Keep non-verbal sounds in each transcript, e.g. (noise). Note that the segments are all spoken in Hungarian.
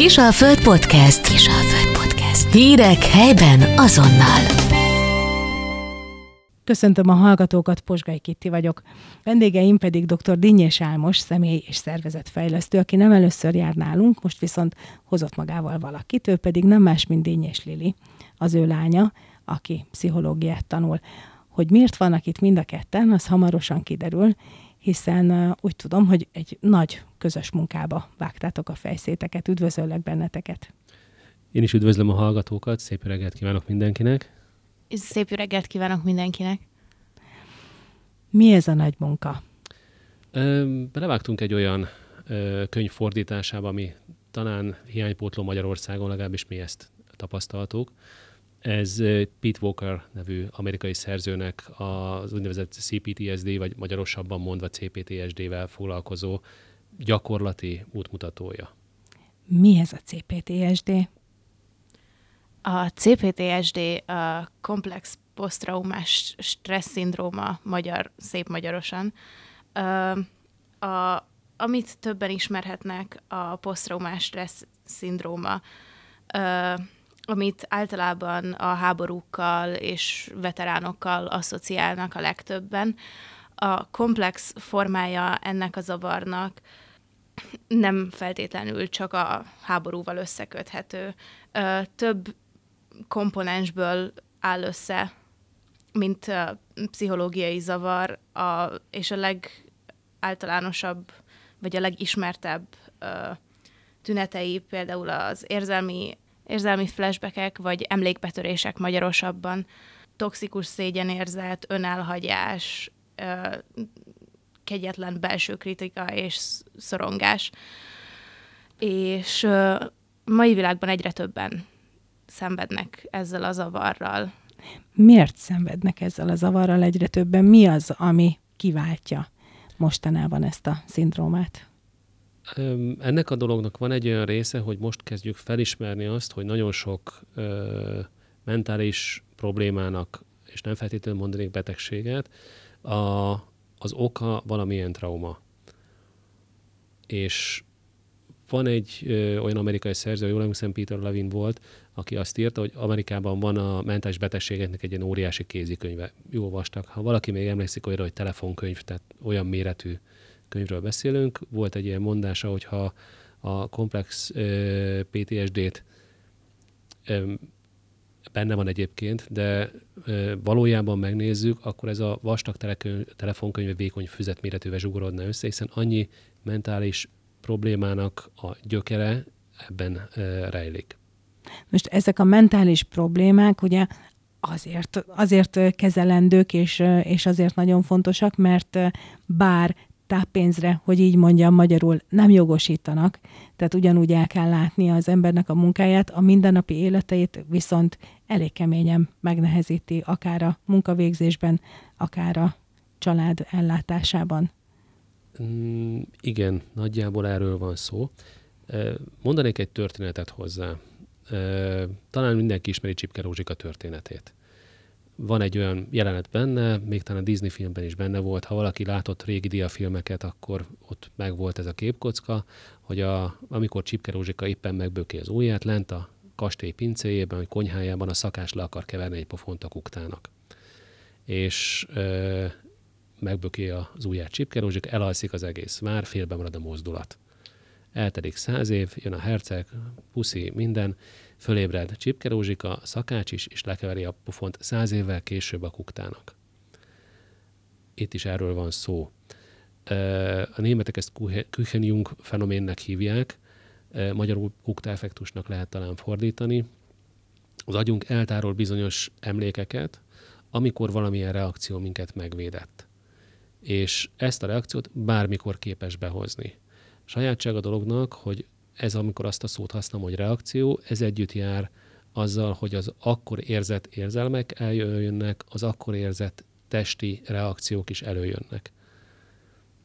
Kisalföld Podcast. Kisalföld Podcast. Hírek helyben azonnal. Köszöntöm a hallgatókat, Posgai Kitti vagyok. Vendégeim pedig dr. Dinnyés Álmos, személy és szervezetfejlesztő, aki nem először jár nálunk, most viszont hozott magával valakit, ő pedig nem más, mint Dinnyés Lili, az ő lánya, aki pszichológiát tanul. Hogy miért vannak itt mind a ketten, az hamarosan kiderül, hiszen úgy tudom, hogy egy nagy közös munkába vágtátok a fejszéteket. Üdvözöllek benneteket! Én is üdvözlöm a hallgatókat, szép reggelt kívánok mindenkinek! Szép reggelt kívánok mindenkinek! Mi ez a nagy munka? Belevágtunk egy olyan könyv fordításába, ami talán hiánypótló Magyarországon, legalábbis mi ezt tapasztaltuk. Ez Pete Walker nevű amerikai szerzőnek az úgynevezett CPTSD, vagy magyarosabban mondva CPTSD-vel foglalkozó gyakorlati útmutatója. Mi ez a CPTSD? A CPTSD a komplex posztraumás stressz szindróma, magyar, szép magyarosan. A, amit többen ismerhetnek, a posztraumás stressz szindróma amit általában a háborúkkal és veteránokkal asszociálnak a legtöbben. A komplex formája ennek a zavarnak nem feltétlenül csak a háborúval összeköthető. Több komponensből áll össze, mint a pszichológiai zavar, a, és a legáltalánosabb, vagy a legismertebb tünetei például az érzelmi érzelmi flashbackek vagy emlékbetörések magyarosabban, toxikus szégyenérzet, önelhagyás, kegyetlen belső kritika és szorongás. És mai világban egyre többen szenvednek ezzel a zavarral. Miért szenvednek ezzel a zavarral egyre többen? Mi az, ami kiváltja mostanában ezt a szindrómát? Ennek a dolognak van egy olyan része, hogy most kezdjük felismerni azt, hogy nagyon sok ö, mentális problémának, és nem feltétlenül mondanék betegséget, a, az oka valamilyen trauma. És van egy ö, olyan amerikai szerző, jól emlékszem, Peter Levin volt, aki azt írta, hogy Amerikában van a mentális betegségeknek egy ilyen óriási kézikönyve. Jó vastag. Ha valaki még emlékszik olyanra, hogy telefonkönyv, tehát olyan méretű könyvről beszélünk. Volt egy ilyen mondása, hogyha a komplex PTSD-t benne van egyébként, de valójában megnézzük, akkor ez a vastag telefonkönyv vékony füzetméretűvel zsugorodna össze, hiszen annyi mentális problémának a gyökere ebben rejlik. Most ezek a mentális problémák ugye azért, azért kezelendők, és, és azért nagyon fontosak, mert bár táppénzre, hogy így mondjam magyarul, nem jogosítanak, tehát ugyanúgy el kell látni az embernek a munkáját, a mindennapi életeit viszont elég keményen megnehezíti, akár a munkavégzésben, akár a család ellátásában. Mm, igen, nagyjából erről van szó. Mondanék egy történetet hozzá. Talán mindenki ismeri Csipke Rózsika történetét van egy olyan jelenet benne, még talán a Disney filmben is benne volt, ha valaki látott régi diafilmeket, akkor ott meg volt ez a képkocka, hogy a, amikor Csipke Rózsika éppen megböki az ujját lent a kastély pincéjében, vagy konyhájában a szakás le akar keverni egy pofont a kuktának. És ö, megböki az ujját Csipke Rózsika, elalszik az egész vár, félbe marad a mozdulat. Eltelik száz év, jön a herceg, puszi, minden, Fölébred Csipke Rózsika, Szakács is, és lekeveri a pufont száz évvel később a kuktának. Itt is erről van szó. A németek ezt Küchenjung fenoménnek hívják, magyarul kukta-effektusnak lehet talán fordítani. Az agyunk eltárol bizonyos emlékeket, amikor valamilyen reakció minket megvédett. És ezt a reakciót bármikor képes behozni. Sajátság a dolognak, hogy ez amikor azt a szót használom, hogy reakció, ez együtt jár azzal, hogy az akkor érzett érzelmek eljönnek, az akkor érzett testi reakciók is előjönnek.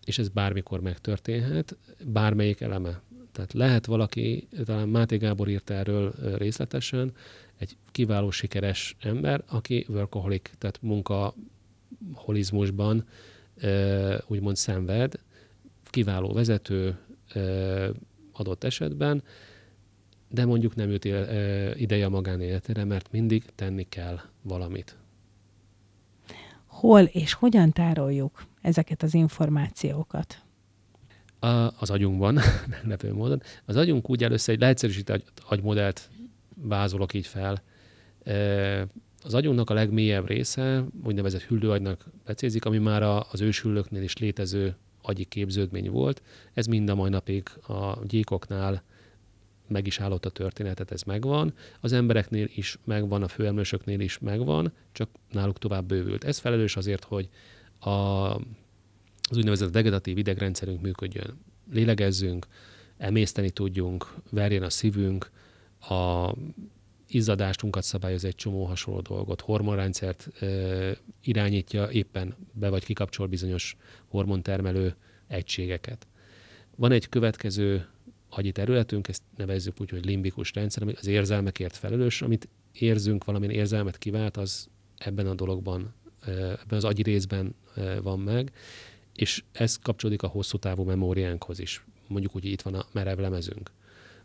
És ez bármikor megtörténhet, bármelyik eleme. Tehát lehet valaki, talán Máté Gábor írta erről részletesen, egy kiváló sikeres ember, aki workaholic, tehát munkaholizmusban úgymond szenved, kiváló vezető, adott esetben, de mondjuk nem jut ideje a magánéletére, mert mindig tenni kell valamit. Hol és hogyan tároljuk ezeket az információkat? A, az agyunkban, (laughs) meglepő módon. Az agyunk úgy először egy leegyszerűsített agymodellt vázolok így fel. Az agyunknak a legmélyebb része, úgynevezett hüllőagynak becézik, ami már az ősüllőknél is létező agyi képződmény volt. Ez mind a mai napig a gyíkoknál meg is állott a történetet, ez megvan. Az embereknél is megvan, a főemlősöknél is megvan, csak náluk tovább bővült. Ez felelős azért, hogy a, az úgynevezett vegetatív idegrendszerünk működjön. Lélegezzünk, emészteni tudjunk, verjen a szívünk, a izzadástunkat szabályoz egy csomó hasonló dolgot, hormonrendszert e, irányítja, éppen be vagy kikapcsol bizonyos hormontermelő egységeket. Van egy következő agyi területünk, ezt nevezzük úgy, hogy limbikus rendszer, ami az érzelmekért felelős, amit érzünk, valamilyen érzelmet kivált, az ebben a dologban, ebben az agyi részben van meg, és ez kapcsolódik a hosszú távú memóriánkhoz is. Mondjuk úgy, itt van a merev lemezünk.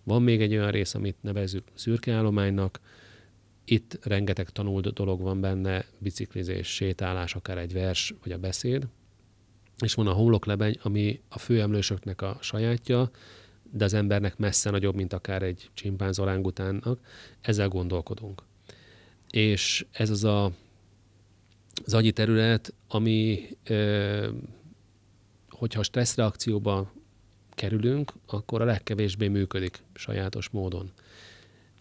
Van még egy olyan rész, amit nevezzük szürkeállománynak, itt rengeteg tanult dolog van benne, biciklizés, sétálás, akár egy vers, vagy a beszéd. És van a homloklebeny, ami a főemlősöknek a sajátja, de az embernek messze nagyobb, mint akár egy csimpánz orángutánnak. Ezzel gondolkodunk. És ez az a, az agyi terület, ami, hogyha stresszreakcióba kerülünk, akkor a legkevésbé működik sajátos módon.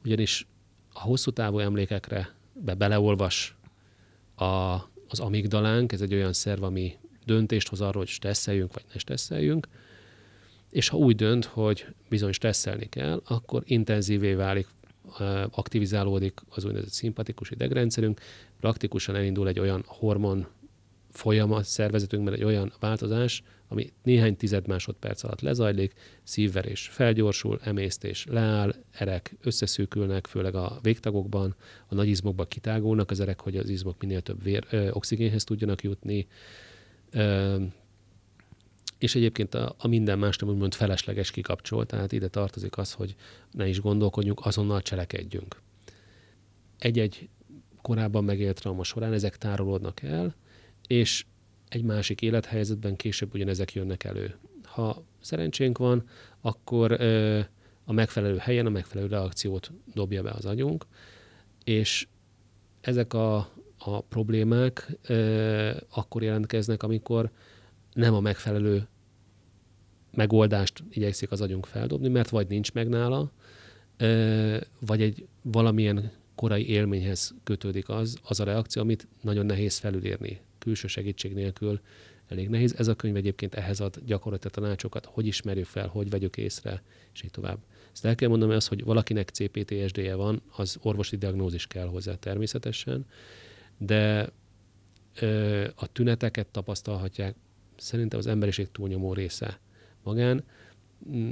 Ugyanis a hosszú távú emlékekre be beleolvas a, az amigdalánk, ez egy olyan szerv, ami döntést hoz arról, hogy stresszeljünk, vagy ne stresszeljünk, és ha úgy dönt, hogy bizony stresszelni kell, akkor intenzívé válik, aktivizálódik az úgynevezett szimpatikus idegrendszerünk, praktikusan elindul egy olyan hormon folyamat szervezetünkben, egy olyan változás, ami néhány tized másodperc alatt lezajlik, szívverés felgyorsul, emésztés leáll, erek összeszűkülnek, főleg a végtagokban, a nagy izmokban kitágulnak az erek, hogy az izmok minél több vér, ö, oxigénhez tudjanak jutni, ö, és egyébként a, a minden más nem úgymond felesleges kikapcsol, tehát ide tartozik az, hogy ne is gondolkodjunk, azonnal cselekedjünk. Egy-egy korábban megélt trauma során ezek tárolódnak el, és egy másik élethelyzetben később ugyanezek jönnek elő. Ha szerencsénk van, akkor ö, a megfelelő helyen a megfelelő reakciót dobja be az agyunk, és ezek a, a problémák ö, akkor jelentkeznek, amikor nem a megfelelő megoldást igyekszik az agyunk feldobni, mert vagy nincs meg nála, vagy egy valamilyen korai élményhez kötődik az, az a reakció, amit nagyon nehéz felülírni. Külső segítség nélkül elég nehéz. Ez a könyv egyébként ehhez ad gyakorlati tanácsokat, hogy ismerjük fel, hogy vegyük észre, és így tovább. Ezt el kell mondanom az, hogy valakinek CPTSD-je van, az orvosi diagnózis kell hozzá természetesen, de ö, a tüneteket tapasztalhatják szerintem az emberiség túlnyomó része magán.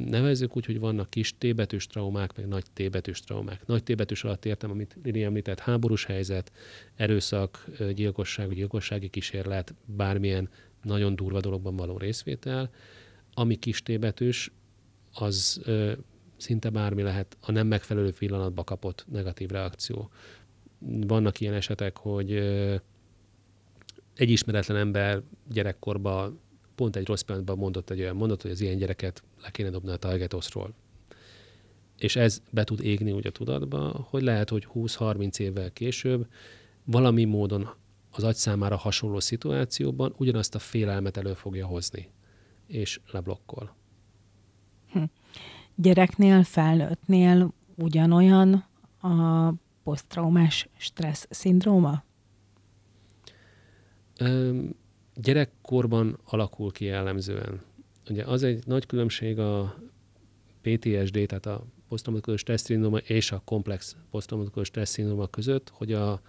Nevezzük úgy, hogy vannak kis T-betűs traumák, meg nagy T-betűs traumák. Nagy T-betűs alatt értem, amit Lili említett, háborús helyzet, erőszak, gyilkosság, gyilkossági kísérlet, bármilyen nagyon durva dologban való részvétel. Ami kis T-betűs, az ö, szinte bármi lehet a nem megfelelő pillanatba kapott negatív reakció. Vannak ilyen esetek, hogy ö, egy ismeretlen ember gyerekkorban pont egy rossz pillanatban mondott egy olyan mondat, hogy az ilyen gyereket le kéne dobni a Targetoszról. És ez be tud égni úgy a tudatba, hogy lehet, hogy 20-30 évvel később valami módon az agy számára hasonló szituációban ugyanazt a félelmet elő fogja hozni, és leblokkol. Hm. Gyereknél, felnőttnél ugyanolyan a posztraumás stressz szindróma? Gyerekkorban alakul ki jellemzően. Ugye az egy nagy különbség a PTSD, tehát a posztraumatikus stressz és a komplex posztraumatikus stressz között, hogy a,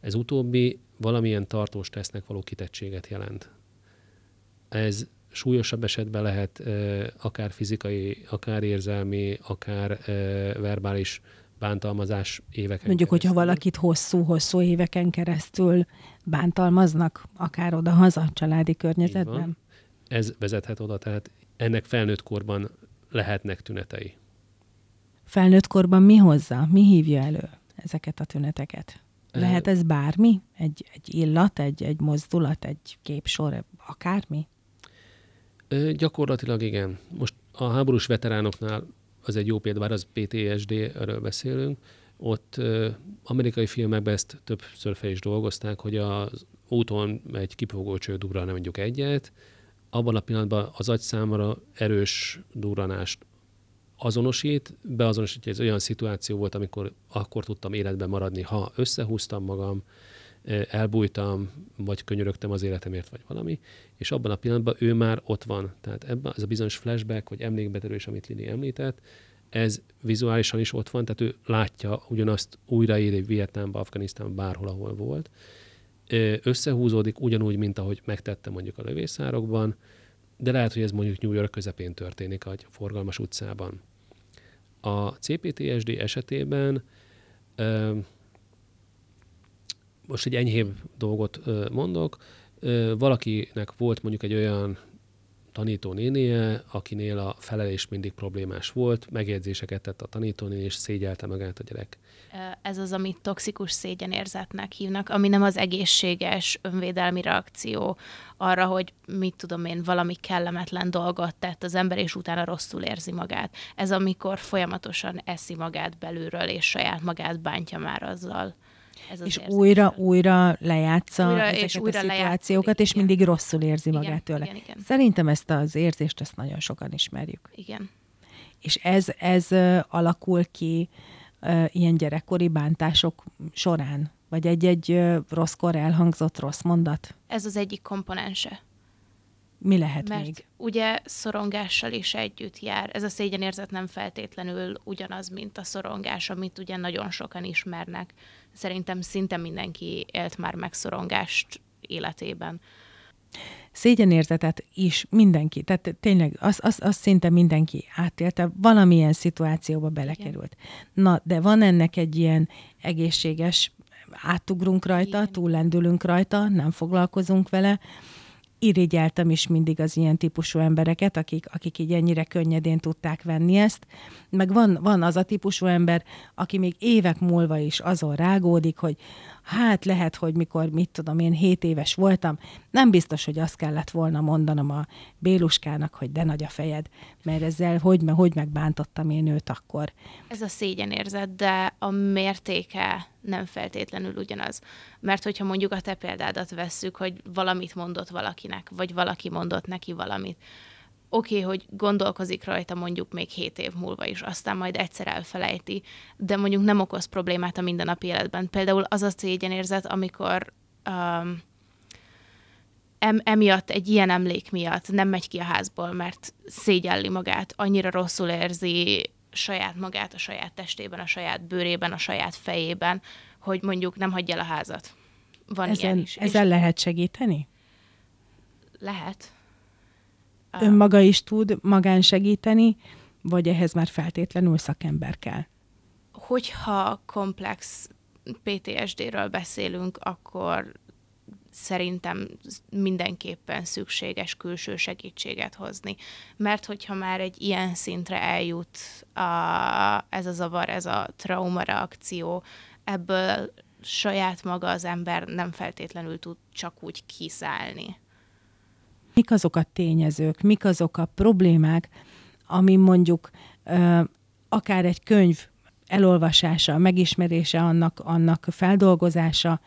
ez utóbbi valamilyen tartós tesznek való kitettséget jelent. Ez súlyosabb esetben lehet akár fizikai, akár érzelmi, akár verbális bántalmazás éveken Mondjuk, keresztül. hogyha valakit hosszú-hosszú éveken keresztül bántalmaznak, akár oda-haza családi környezetben. Ez vezethet oda, tehát ennek felnőtt korban lehetnek tünetei. Felnőtt korban mi hozza, mi hívja elő ezeket a tüneteket? Lehet ez bármi? Egy, egy illat, egy, egy mozdulat, egy képsor, akármi? Gyakorlatilag igen. Most a háborús veteránoknál az egy jó példa, bár az PTSD, erről beszélünk, ott amerikai filmekben ezt többször fel is dolgozták, hogy az úton egy kipogócső durran mondjuk egyet, abban a pillanatban az agy számára erős durranást azonosít, beazonosítja, hogy ez olyan szituáció volt, amikor akkor tudtam életben maradni, ha összehúztam magam, elbújtam, vagy könyörögtem az életemért, vagy valami, és abban a pillanatban ő már ott van. Tehát ebben ez a bizonyos flashback, vagy emlékbetörés, amit Lili említett, ez vizuálisan is ott van, tehát ő látja ugyanazt újraéri Vietnámba, Afganisztánban, bárhol, ahol volt. Összehúzódik ugyanúgy, mint ahogy megtette mondjuk a lövészárokban, de lehet, hogy ez mondjuk New York közepén történik, egy forgalmas utcában. A CPTSD esetében most egy enyhébb dolgot mondok, valakinek volt mondjuk egy olyan tanító nénie, akinél a felelés mindig problémás volt, megjegyzéseket tett a tanítónéni, és szégyelte magát a gyerek. Ez az, amit toxikus szégyenérzetnek hívnak, ami nem az egészséges önvédelmi reakció arra, hogy mit tudom én, valami kellemetlen dolgot tett az ember, és utána rosszul érzi magát. Ez amikor folyamatosan eszi magát belülről, és saját magát bántja már azzal. Ez az és érzés. újra, újra lejátsza újra ezeket és újra a szituációkat, és igen. mindig rosszul érzi igen, magát tőle. Igen, igen. Szerintem ezt az érzést, ezt nagyon sokan ismerjük. Igen. És ez, ez alakul ki ilyen gyerekkori bántások során? Vagy egy-egy rosszkor elhangzott rossz mondat? Ez az egyik komponense. Mi lehet Mert még? ugye szorongással is együtt jár. Ez a szégyenérzet nem feltétlenül ugyanaz, mint a szorongás, amit ugye nagyon sokan ismernek. Szerintem szinte mindenki élt már megszorongást életében. Szégyenérzetet is mindenki, tehát tényleg az, az, az szinte mindenki átélte, valamilyen szituációba belekerült. Igen. Na, de van ennek egy ilyen egészséges, átugrunk rajta, Igen. túllendülünk rajta, nem foglalkozunk vele, irigyeltem is mindig az ilyen típusú embereket, akik, akik így ennyire könnyedén tudták venni ezt. Meg van, van az a típusú ember, aki még évek múlva is azon rágódik, hogy hát lehet, hogy mikor, mit tudom, én hét éves voltam, nem biztos, hogy azt kellett volna mondanom a Béluskának, hogy de nagy a fejed, mert ezzel hogy, hogy megbántottam én őt akkor. Ez a szégyenérzet, de a mértéke nem feltétlenül ugyanaz. Mert hogyha mondjuk a te példádat vesszük, hogy valamit mondott valakinek, vagy valaki mondott neki valamit, oké, okay, hogy gondolkozik rajta mondjuk még hét év múlva is, aztán majd egyszer elfelejti, de mondjuk nem okoz problémát a mindennapi életben. Például az a szégyenérzet, amikor um, em, emiatt, egy ilyen emlék miatt nem megy ki a házból, mert szégyelli magát, annyira rosszul érzi saját magát a saját testében, a saját bőrében, a saját fejében, hogy mondjuk nem hagyja el a házat. Van ezen, ilyen is. Ezzel És lehet segíteni? Lehet önmaga is tud magán segíteni, vagy ehhez már feltétlenül szakember kell? Hogyha komplex PTSD-ről beszélünk, akkor szerintem mindenképpen szükséges külső segítséget hozni. Mert hogyha már egy ilyen szintre eljut a, ez a zavar, ez a trauma reakció, ebből saját maga az ember nem feltétlenül tud csak úgy kiszállni mik azok a tényezők, mik azok a problémák, ami mondjuk akár egy könyv elolvasása, megismerése, annak, annak feldolgozása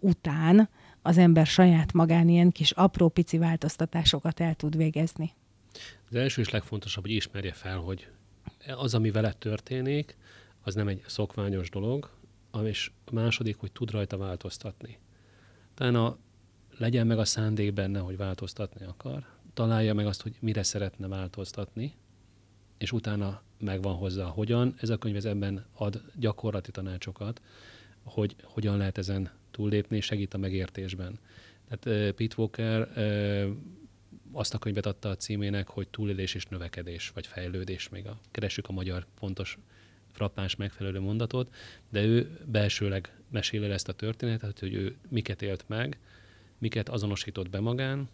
után az ember saját magán ilyen kis apró pici változtatásokat el tud végezni. Az első és legfontosabb, hogy ismerje fel, hogy az, ami veled történik, az nem egy szokványos dolog, és a második, hogy tud rajta változtatni. Tehát a legyen meg a szándék benne, hogy változtatni akar, találja meg azt, hogy mire szeretne változtatni, és utána megvan hozzá hogyan. Ez a könyv ebben ad gyakorlati tanácsokat, hogy hogyan lehet ezen túllépni, segít a megértésben. Tehát Pete Walker azt a könyvet adta a címének, hogy túlélés és növekedés, vagy fejlődés, még a, keressük a magyar pontos frappáns megfelelő mondatot, de ő belsőleg meséli ezt a történetet, hogy ő miket élt meg, miket azonosított be magán,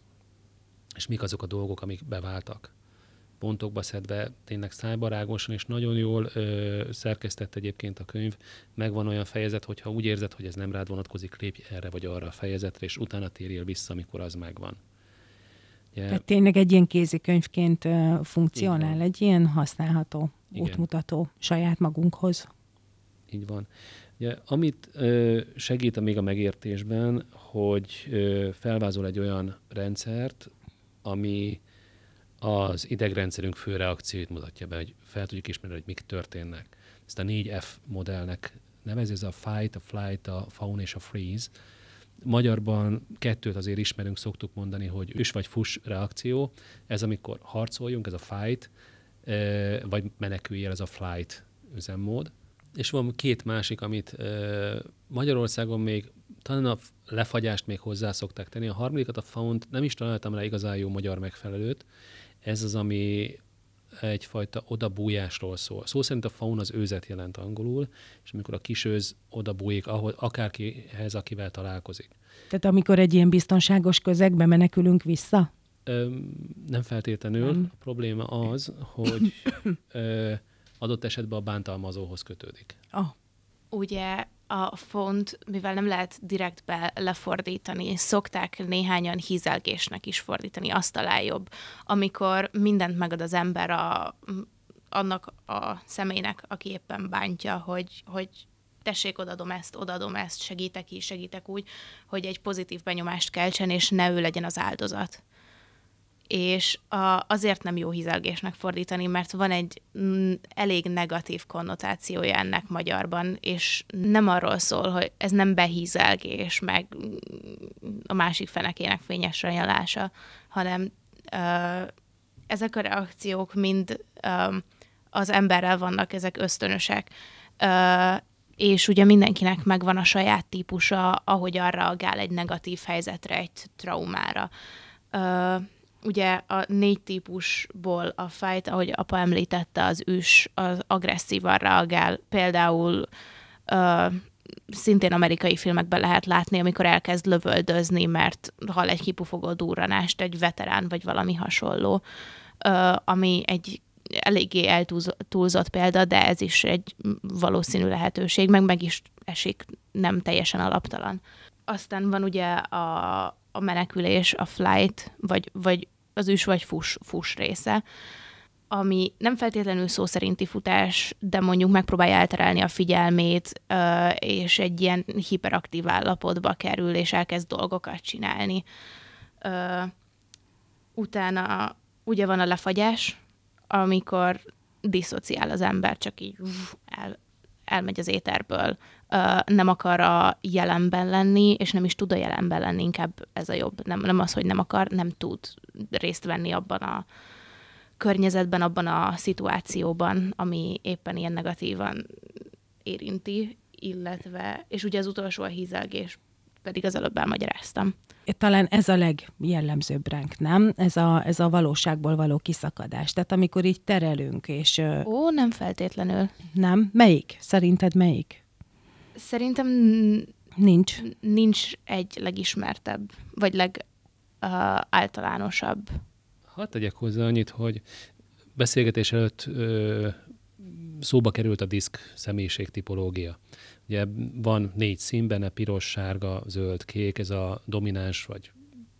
és mik azok a dolgok, amik beváltak. Pontokba szedve, tényleg szájbarágosan, és nagyon jól ö, szerkesztett egyébként a könyv. Megvan olyan fejezet, hogyha úgy érzed, hogy ez nem rád vonatkozik, lépj erre vagy arra a fejezetre, és utána térjél vissza, amikor az megvan. Yeah. Tehát tényleg egy ilyen kézikönyvként uh, funkcionál, egy ilyen használható Igen. útmutató saját magunkhoz. Így van. Ugye, amit ö, segít még a megértésben, hogy ö, felvázol egy olyan rendszert, ami az idegrendszerünk fő reakcióit mutatja be, hogy fel tudjuk ismerni, hogy mik történnek. Ezt a 4F modellnek nevezi, ez a fight, a flight, a faun és a freeze. Magyarban kettőt azért ismerünk, szoktuk mondani, hogy üs vagy fuss reakció. Ez amikor harcoljunk, ez a fight, vagy meneküljél, ez a flight üzemmód. És van két másik, amit Magyarországon még talán a lefagyást még hozzá szokták tenni. A harmadikat, a faunt nem is találtam rá igazán jó magyar megfelelőt. Ez az, ami egyfajta odabújásról szól. Szó szerint a faun az őzet jelent angolul, és amikor a kisőz odabújik, ahol, akárkihez, akivel találkozik. Tehát amikor egy ilyen biztonságos közegbe menekülünk vissza? Ö, nem feltétlenül. Nem. A probléma az, hogy ö, adott esetben a bántalmazóhoz kötődik. Oh. Ugye a font, mivel nem lehet direktbe lefordítani, szokták néhányan hízelgésnek is fordítani, azt talál jobb, amikor mindent megad az ember a, annak a személynek, aki éppen bántja, hogy, hogy tessék, odadom ezt, odadom ezt, segítek így, segítek úgy, hogy egy pozitív benyomást keltsen, és ne ő legyen az áldozat és a, azért nem jó hizelgésnek fordítani, mert van egy m, elég negatív konnotációja ennek magyarban, és nem arról szól, hogy ez nem behízelgés, meg a másik fenekének fényes ajánlása, hanem ö, ezek a reakciók mind ö, az emberrel vannak, ezek ösztönösek. Ö, és ugye mindenkinek megvan a saját típusa, ahogy arra reagál egy negatív helyzetre, egy traumára. Ö, ugye a négy típusból a fight, ahogy apa említette, az ős, az agresszívan reagál. Például uh, szintén amerikai filmekben lehet látni, amikor elkezd lövöldözni, mert hal egy kipufogó durranást, egy veterán vagy valami hasonló, uh, ami egy eléggé eltúlzott példa, de ez is egy valószínű lehetőség, meg meg is esik, nem teljesen alaptalan. Aztán van ugye a, a menekülés, a flight, vagy, vagy az üs vagy fus, fus része, ami nem feltétlenül szó szerinti futás, de mondjuk megpróbálja elterelni a figyelmét, és egy ilyen hiperaktív állapotba kerül, és elkezd dolgokat csinálni. Utána ugye van a lefagyás, amikor diszociál az ember, csak így el, elmegy az éterből, nem akar a jelenben lenni, és nem is tud a jelenben lenni, inkább ez a jobb. Nem, nem az, hogy nem akar, nem tud részt venni abban a környezetben, abban a szituációban, ami éppen ilyen negatívan érinti, illetve, és ugye az utolsó a hízelgés, pedig az előbb elmagyaráztam. Talán ez a legjellemzőbb ránk, nem? Ez a, ez a valóságból való kiszakadás. Tehát amikor így terelünk, és... Ó, nem feltétlenül. Nem? Melyik? Szerinted melyik? Szerintem nincs. Nincs egy legismertebb, vagy legáltalánosabb. Uh, Hadd tegyek hozzá annyit, hogy beszélgetés előtt ö, szóba került a diszk személyiség tipológia. Ugye van négy szín benne, piros, sárga, zöld, kék, ez a domináns vagy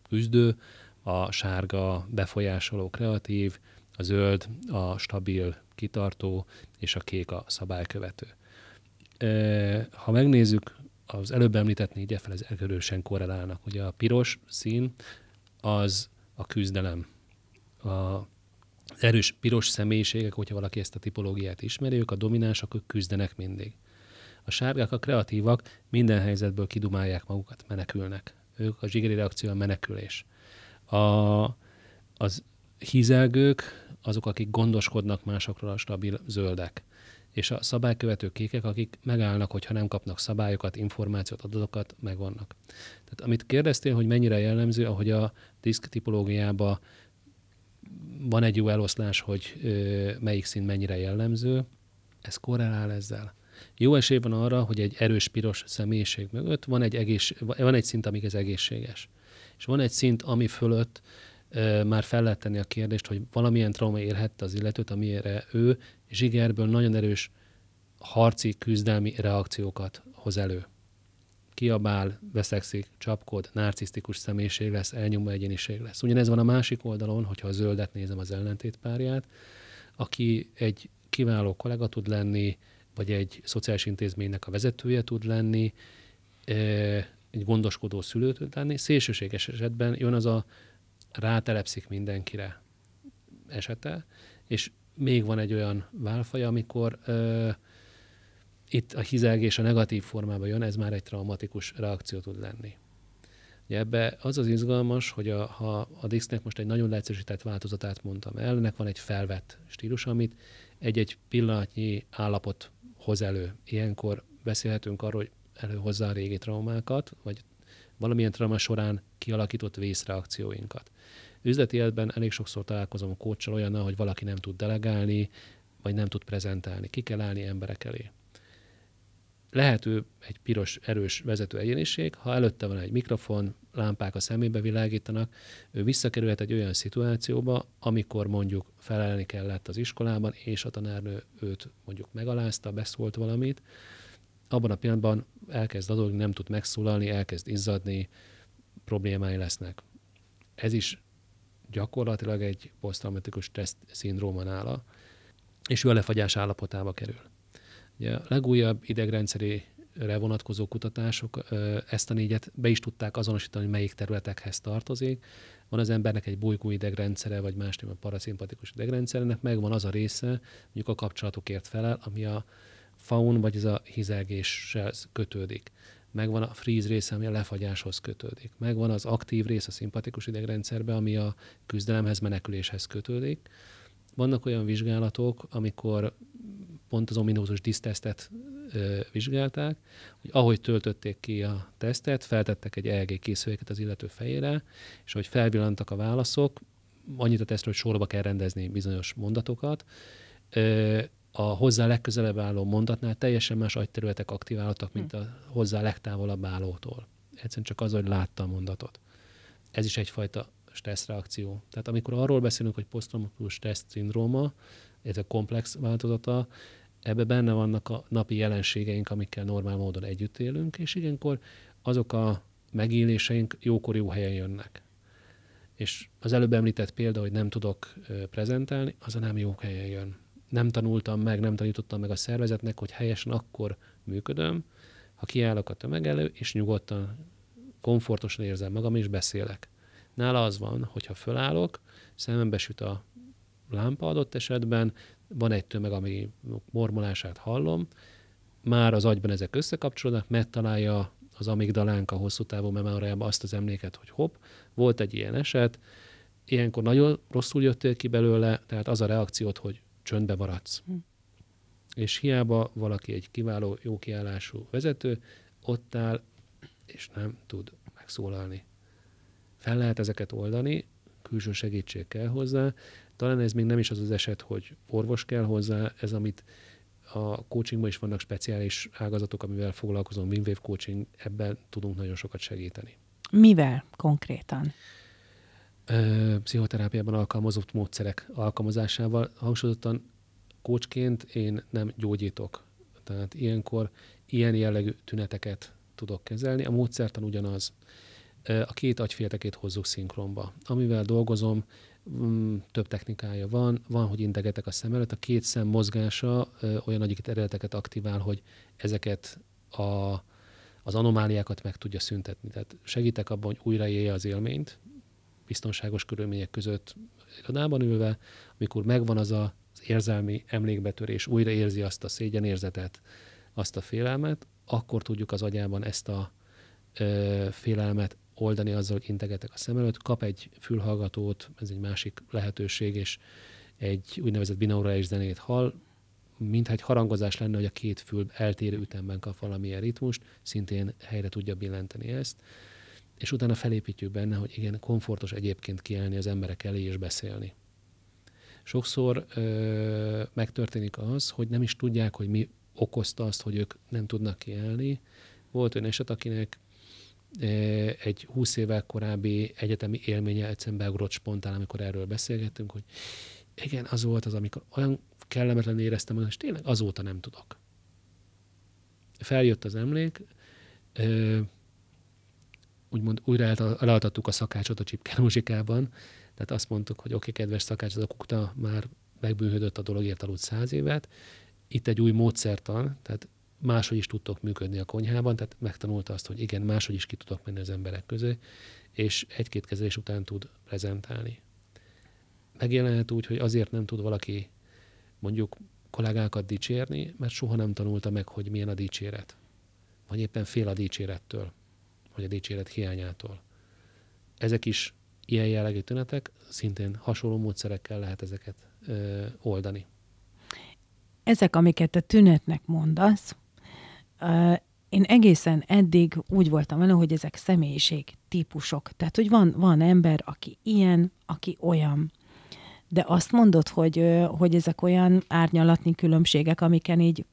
küzdő, a sárga befolyásoló, kreatív, a zöld a stabil, kitartó, és a kék a szabálykövető ha megnézzük, az előbb említett négy fel, ez erősen korrelálnak. Ugye a piros szín az a küzdelem. A erős piros személyiségek, hogyha valaki ezt a tipológiát ismeri, ők a dominánsak, ők küzdenek mindig. A sárgák, a kreatívak minden helyzetből kidumálják magukat, menekülnek. Ők a zsigeri reakció a menekülés. A, az hízelgők, azok, akik gondoskodnak másokról, a stabil zöldek és a szabálykövető kékek, akik megállnak, hogyha nem kapnak szabályokat, információt, adatokat, megvannak. Tehát amit kérdeztél, hogy mennyire jellemző, ahogy a diszk tipológiában van egy jó eloszlás, hogy ö, melyik szín mennyire jellemző, ez korrelál ezzel. Jó esély van arra, hogy egy erős piros személyiség mögött van egy, egész, van egy szint, amíg ez egészséges. És van egy szint, ami fölött már fel lehet tenni a kérdést, hogy valamilyen trauma érhette az illetőt, amire ő zsigerből nagyon erős harci, küzdelmi reakciókat hoz elő. Kiabál, veszekszik, csapkod, narcisztikus személyiség lesz, elnyomó egyéniség lesz. Ugyanez van a másik oldalon, hogyha a zöldet nézem az ellentétpárját, aki egy kiváló kollega tud lenni, vagy egy szociális intézménynek a vezetője tud lenni, egy gondoskodó szülő tud lenni. Szélsőséges esetben jön az a rátelepszik mindenkire esete, és még van egy olyan válfaj, amikor ö, itt a hizelgés a negatív formában jön, ez már egy traumatikus reakció tud lenni. Ugye ebbe az az izgalmas, hogy a, ha a Dixnek most egy nagyon leegyszerűsített változatát mondtam el, ennek van egy felvett stílus, amit egy-egy pillanatnyi állapot hoz elő. Ilyenkor beszélhetünk arról, hogy előhozza a régi traumákat, vagy valamilyen trauma során kialakított vészreakcióinkat. Üzleti életben elég sokszor találkozom kócsal olyannal, hogy valaki nem tud delegálni, vagy nem tud prezentálni. Ki kell állni emberek elé. Lehet ő egy piros, erős vezető egyéniség, ha előtte van egy mikrofon, lámpák a szemébe világítanak, ő visszakerülhet egy olyan szituációba, amikor mondjuk felelni kellett az iskolában, és a tanárnő őt mondjuk megalázta, beszólt valamit, abban a pillanatban elkezd adódni, nem tud megszólalni, elkezd izzadni, problémái lesznek. Ez is gyakorlatilag egy posztraumatikus stressz szindróma nála, és ő a lefagyás állapotába kerül. Ugye a legújabb idegrendszeri vonatkozó kutatások ezt a négyet be is tudták azonosítani, melyik területekhez tartozik. Van az embernek egy bolygó idegrendszere, vagy más néven paraszimpatikus idegrendszerének, megvan az a része, mondjuk a kapcsolatokért felel, ami a faun, vagy ez a hizelgéssel kötődik. Megvan a freeze része, ami a lefagyáshoz kötődik. Megvan az aktív rész a szimpatikus idegrendszerbe, ami a küzdelemhez, meneküléshez kötődik. Vannak olyan vizsgálatok, amikor pont az ominózus disztesztet vizsgálták, hogy ahogy töltötték ki a tesztet, feltettek egy EEG készüléket az illető fejére, és hogy felvillantak a válaszok, annyit a tesztről, hogy sorba kell rendezni bizonyos mondatokat, a hozzá legközelebb álló mondatnál teljesen más agyterületek aktiválódtak, mint a hozzá legtávolabb állótól. Egyszerűen csak az, hogy látta a mondatot. Ez is egyfajta stresszreakció. Tehát amikor arról beszélünk, hogy posztraumatikus stressz szindróma, ez a komplex változata, ebbe benne vannak a napi jelenségeink, amikkel normál módon együtt élünk, és ilyenkor azok a megéléseink jókor jó helyen jönnek. És az előbb említett példa, hogy nem tudok prezentálni, az a nem jó helyen jön nem tanultam meg, nem tanítottam meg a szervezetnek, hogy helyesen akkor működöm, ha kiállok a tömeg elő, és nyugodtan, komfortosan érzem magam, és beszélek. Nála az van, hogyha fölállok, szemembe süt a lámpa adott esetben, van egy tömeg, ami mormolását hallom, már az agyban ezek összekapcsolódnak, megtalálja az amigdalánk a hosszú távú memóriában azt az emléket, hogy hopp, volt egy ilyen eset, ilyenkor nagyon rosszul jöttél ki belőle, tehát az a reakciót, hogy csöndbe maradsz. Hm. És hiába valaki egy kiváló, jó kiállású vezető, ott áll, és nem tud megszólalni. Fel lehet ezeket oldani, külső segítség kell hozzá. Talán ez még nem is az az eset, hogy orvos kell hozzá, ez amit a coachingban is vannak speciális ágazatok, amivel foglalkozom, Wim coaching, ebben tudunk nagyon sokat segíteni. Mivel konkrétan? Pszichoterápiában alkalmazott módszerek alkalmazásával. Hangsúlyozottan kócsként én nem gyógyítok. Tehát ilyenkor ilyen jellegű tüneteket tudok kezelni. A módszertan ugyanaz. A két agyféltekét hozzuk szinkronba. Amivel dolgozom, mm, több technikája van. Van, hogy integetek a szem előtt. A két szem mozgása olyan nagyik eredeteket aktivál, hogy ezeket a, az anomáliákat meg tudja szüntetni. Tehát segítek abban, hogy újra élje az élményt, biztonságos körülmények között irodában ülve, amikor megvan az a, az érzelmi emlékbetörés, újra érzi azt a szégyenérzetet, azt a félelmet, akkor tudjuk az agyában ezt a ö, félelmet oldani azzal, hogy integetek a szem előtt, kap egy fülhallgatót, ez egy másik lehetőség, és egy úgynevezett binaurális zenét hall, mintha egy harangozás lenne, hogy a két fül eltérő ütemben kap valamilyen ritmust, szintén helyre tudja billenteni ezt és utána felépítjük benne, hogy igen, komfortos egyébként kiállni az emberek elé és beszélni. Sokszor ö, megtörténik az, hogy nem is tudják, hogy mi okozta azt, hogy ők nem tudnak kiállni. Volt olyan eset, akinek egy 20 évvel korábbi egyetemi élménye egyszerűen beugrott spontán, amikor erről beszélgettünk, hogy igen, az volt az, amikor olyan kellemetlen éreztem magam, és tényleg azóta nem tudok. Feljött az emlék, úgymond újra eladhattuk a szakácsot a Csipke muzsikában, tehát azt mondtuk, hogy oké, okay, kedves szakács, az a kukta már megbűnhödött a dologért aludt száz évet, itt egy új módszertan, tehát máshogy is tudtok működni a konyhában, tehát megtanulta azt, hogy igen, máshogy is ki tudok menni az emberek közé, és egy-két kezelés után tud prezentálni. Megjelenhet úgy, hogy azért nem tud valaki mondjuk kollégákat dicsérni, mert soha nem tanulta meg, hogy milyen a dicséret. Vagy éppen fél a dicsérettől, vagy a dicséret hiányától. Ezek is ilyen jellegű tünetek, szintén hasonló módszerekkel lehet ezeket ö, oldani. Ezek, amiket a tünetnek mondasz, én egészen eddig úgy voltam vele, hogy ezek személyiség típusok. Tehát, hogy van, van ember, aki ilyen, aki olyan. De azt mondod, hogy, hogy ezek olyan árnyalatni különbségek, amiken így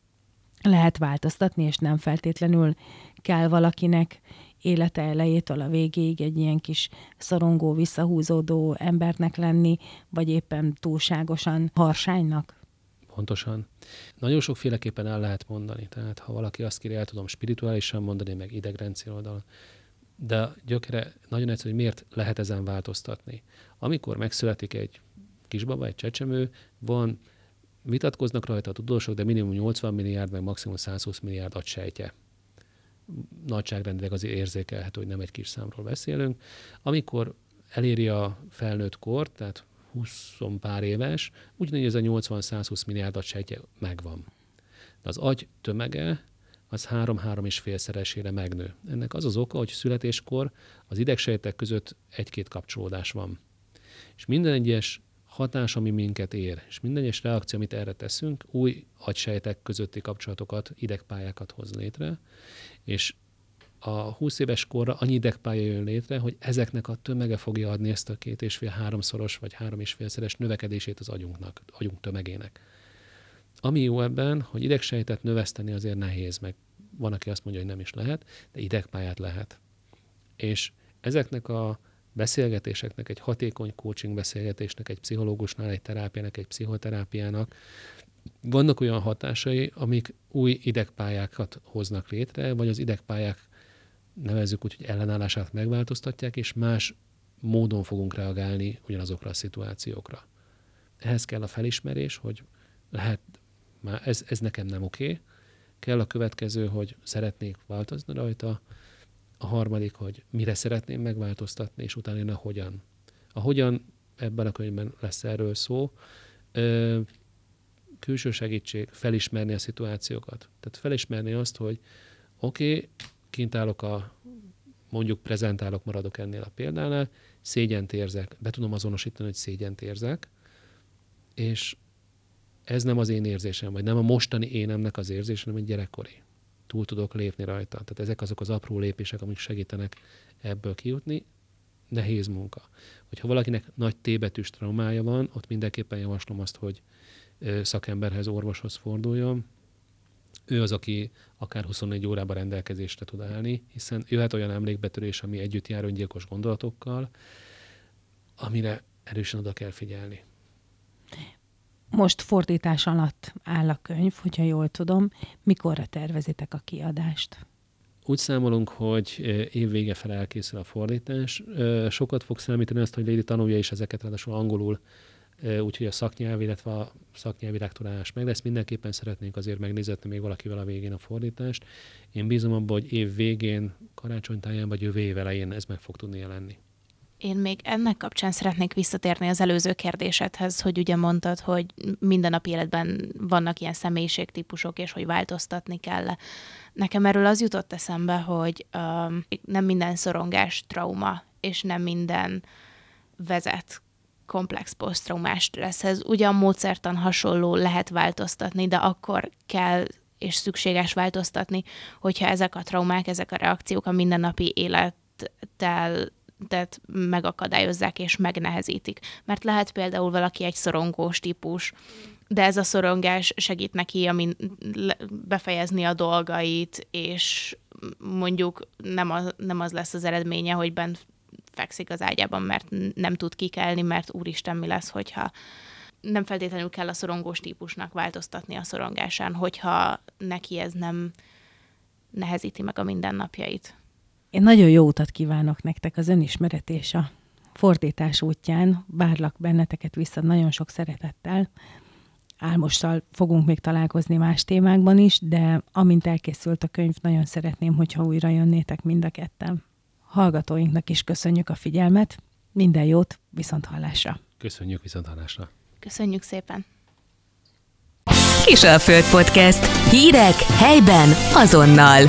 lehet változtatni, és nem feltétlenül kell valakinek élete elejétől a végéig egy ilyen kis szorongó, visszahúzódó embernek lenni, vagy éppen túlságosan harsánynak? Pontosan. Nagyon sokféleképpen el lehet mondani. Tehát ha valaki azt kéri, el tudom spirituálisan mondani, meg idegrendszer oldal, de gyökere nagyon egyszerű, hogy miért lehet ezen változtatni. Amikor megszületik egy kisbaba, egy csecsemő, van, vitatkoznak rajta a tudósok, de minimum 80 milliárd, meg maximum 120 milliárd agysejtje. Nagyságrendileg azért érzékelhető, hogy nem egy kis számról beszélünk. Amikor eléri a felnőtt kort, tehát 20 pár éves, ugyanígy ez a 80-120 milliárd sejtje megvan. De az agy tömege az 3-3 és félszeresére megnő. Ennek az az oka, hogy születéskor az idegsejtek között egy-két kapcsolódás van. És minden egyes hatás, ami minket ér, és minden egyes reakció, amit erre teszünk, új agysejtek közötti kapcsolatokat, idegpályákat hoz létre, és a 20 éves korra annyi idegpálya jön létre, hogy ezeknek a tömege fogja adni ezt a két és fél háromszoros vagy három és félszeres növekedését az agyunknak, agyunk tömegének. Ami jó ebben, hogy idegsejtet növeszteni azért nehéz, meg van, aki azt mondja, hogy nem is lehet, de idegpályát lehet. És ezeknek a beszélgetéseknek, egy hatékony coaching beszélgetésnek, egy pszichológusnál, egy terápiának, egy pszichoterápiának vannak olyan hatásai, amik új idegpályákat hoznak létre, vagy az idegpályák nevezzük úgy, hogy ellenállását megváltoztatják, és más módon fogunk reagálni ugyanazokra a szituációkra. Ehhez kell a felismerés, hogy lehet, már ez, ez nekem nem oké, kell a következő, hogy szeretnék változni rajta, a harmadik, hogy mire szeretném megváltoztatni, és utána jön a hogyan. A hogyan ebben a könyvben lesz erről szó. Ö, külső segítség, felismerni a szituációkat. Tehát felismerni azt, hogy oké, okay, kint állok a, mondjuk prezentálok, maradok ennél a példánál, szégyent érzek, be tudom azonosítani, hogy szégyent érzek, és ez nem az én érzésem, vagy nem a mostani énemnek az érzésem, hanem egy gyerekkori. Túl tudok lépni rajta. Tehát ezek azok az apró lépések, amik segítenek ebből kijutni. Nehéz munka. Hogyha valakinek nagy tébetűs traumája van, ott mindenképpen javaslom azt, hogy szakemberhez, orvoshoz forduljon, ő az, aki akár 24 órában rendelkezésre tud állni, hiszen jöhet olyan emlékbetörés, ami együtt jár öngyilkos gondolatokkal, amire erősen oda kell figyelni. Most fordítás alatt áll a könyv, hogyha jól tudom. Mikorra tervezitek a kiadást? Úgy számolunk, hogy év vége fel elkészül a fordítás. Sokat fog számítani azt, hogy Lady tanulja is ezeket, ráadásul angolul úgyhogy a szaknyelv, illetve a szaknyelvi lektorálás meg lesz. Mindenképpen szeretnénk azért megnézetni még valakivel a végén a fordítást. Én bízom abban, hogy év végén, karácsonytáján vagy jövő év elején ez meg fog tudni jelenni. Én még ennek kapcsán szeretnék visszatérni az előző kérdésedhez, hogy ugye mondtad, hogy minden nap életben vannak ilyen személyiségtípusok, és hogy változtatni kell. Nekem erről az jutott eszembe, hogy um, nem minden szorongás trauma, és nem minden vezet komplex posztraumás stresszhez. Ugyan módszertan hasonló lehet változtatni, de akkor kell és szükséges változtatni, hogyha ezek a traumák, ezek a reakciók a mindennapi élettel tehát megakadályozzák és megnehezítik. Mert lehet például valaki egy szorongós típus, de ez a szorongás segít neki amin befejezni a dolgait, és mondjuk nem az, nem az lesz az eredménye, hogy bent fekszik az ágyában, mert nem tud kikelni, mert úristen mi lesz, hogyha nem feltétlenül kell a szorongós típusnak változtatni a szorongásán, hogyha neki ez nem nehezíti meg a mindennapjait. Én nagyon jó utat kívánok nektek az önismeret és a fordítás útján. Várlak benneteket vissza nagyon sok szeretettel. Álmossal fogunk még találkozni más témákban is, de amint elkészült a könyv, nagyon szeretném, hogyha újra jönnétek mind a ketten. Hallgatóinknak is köszönjük a figyelmet, minden jót, viszont hallásra. Köszönjük viszont hallásra. Köszönjük szépen! Kisalföld Podcast. Hírek helyben azonnal.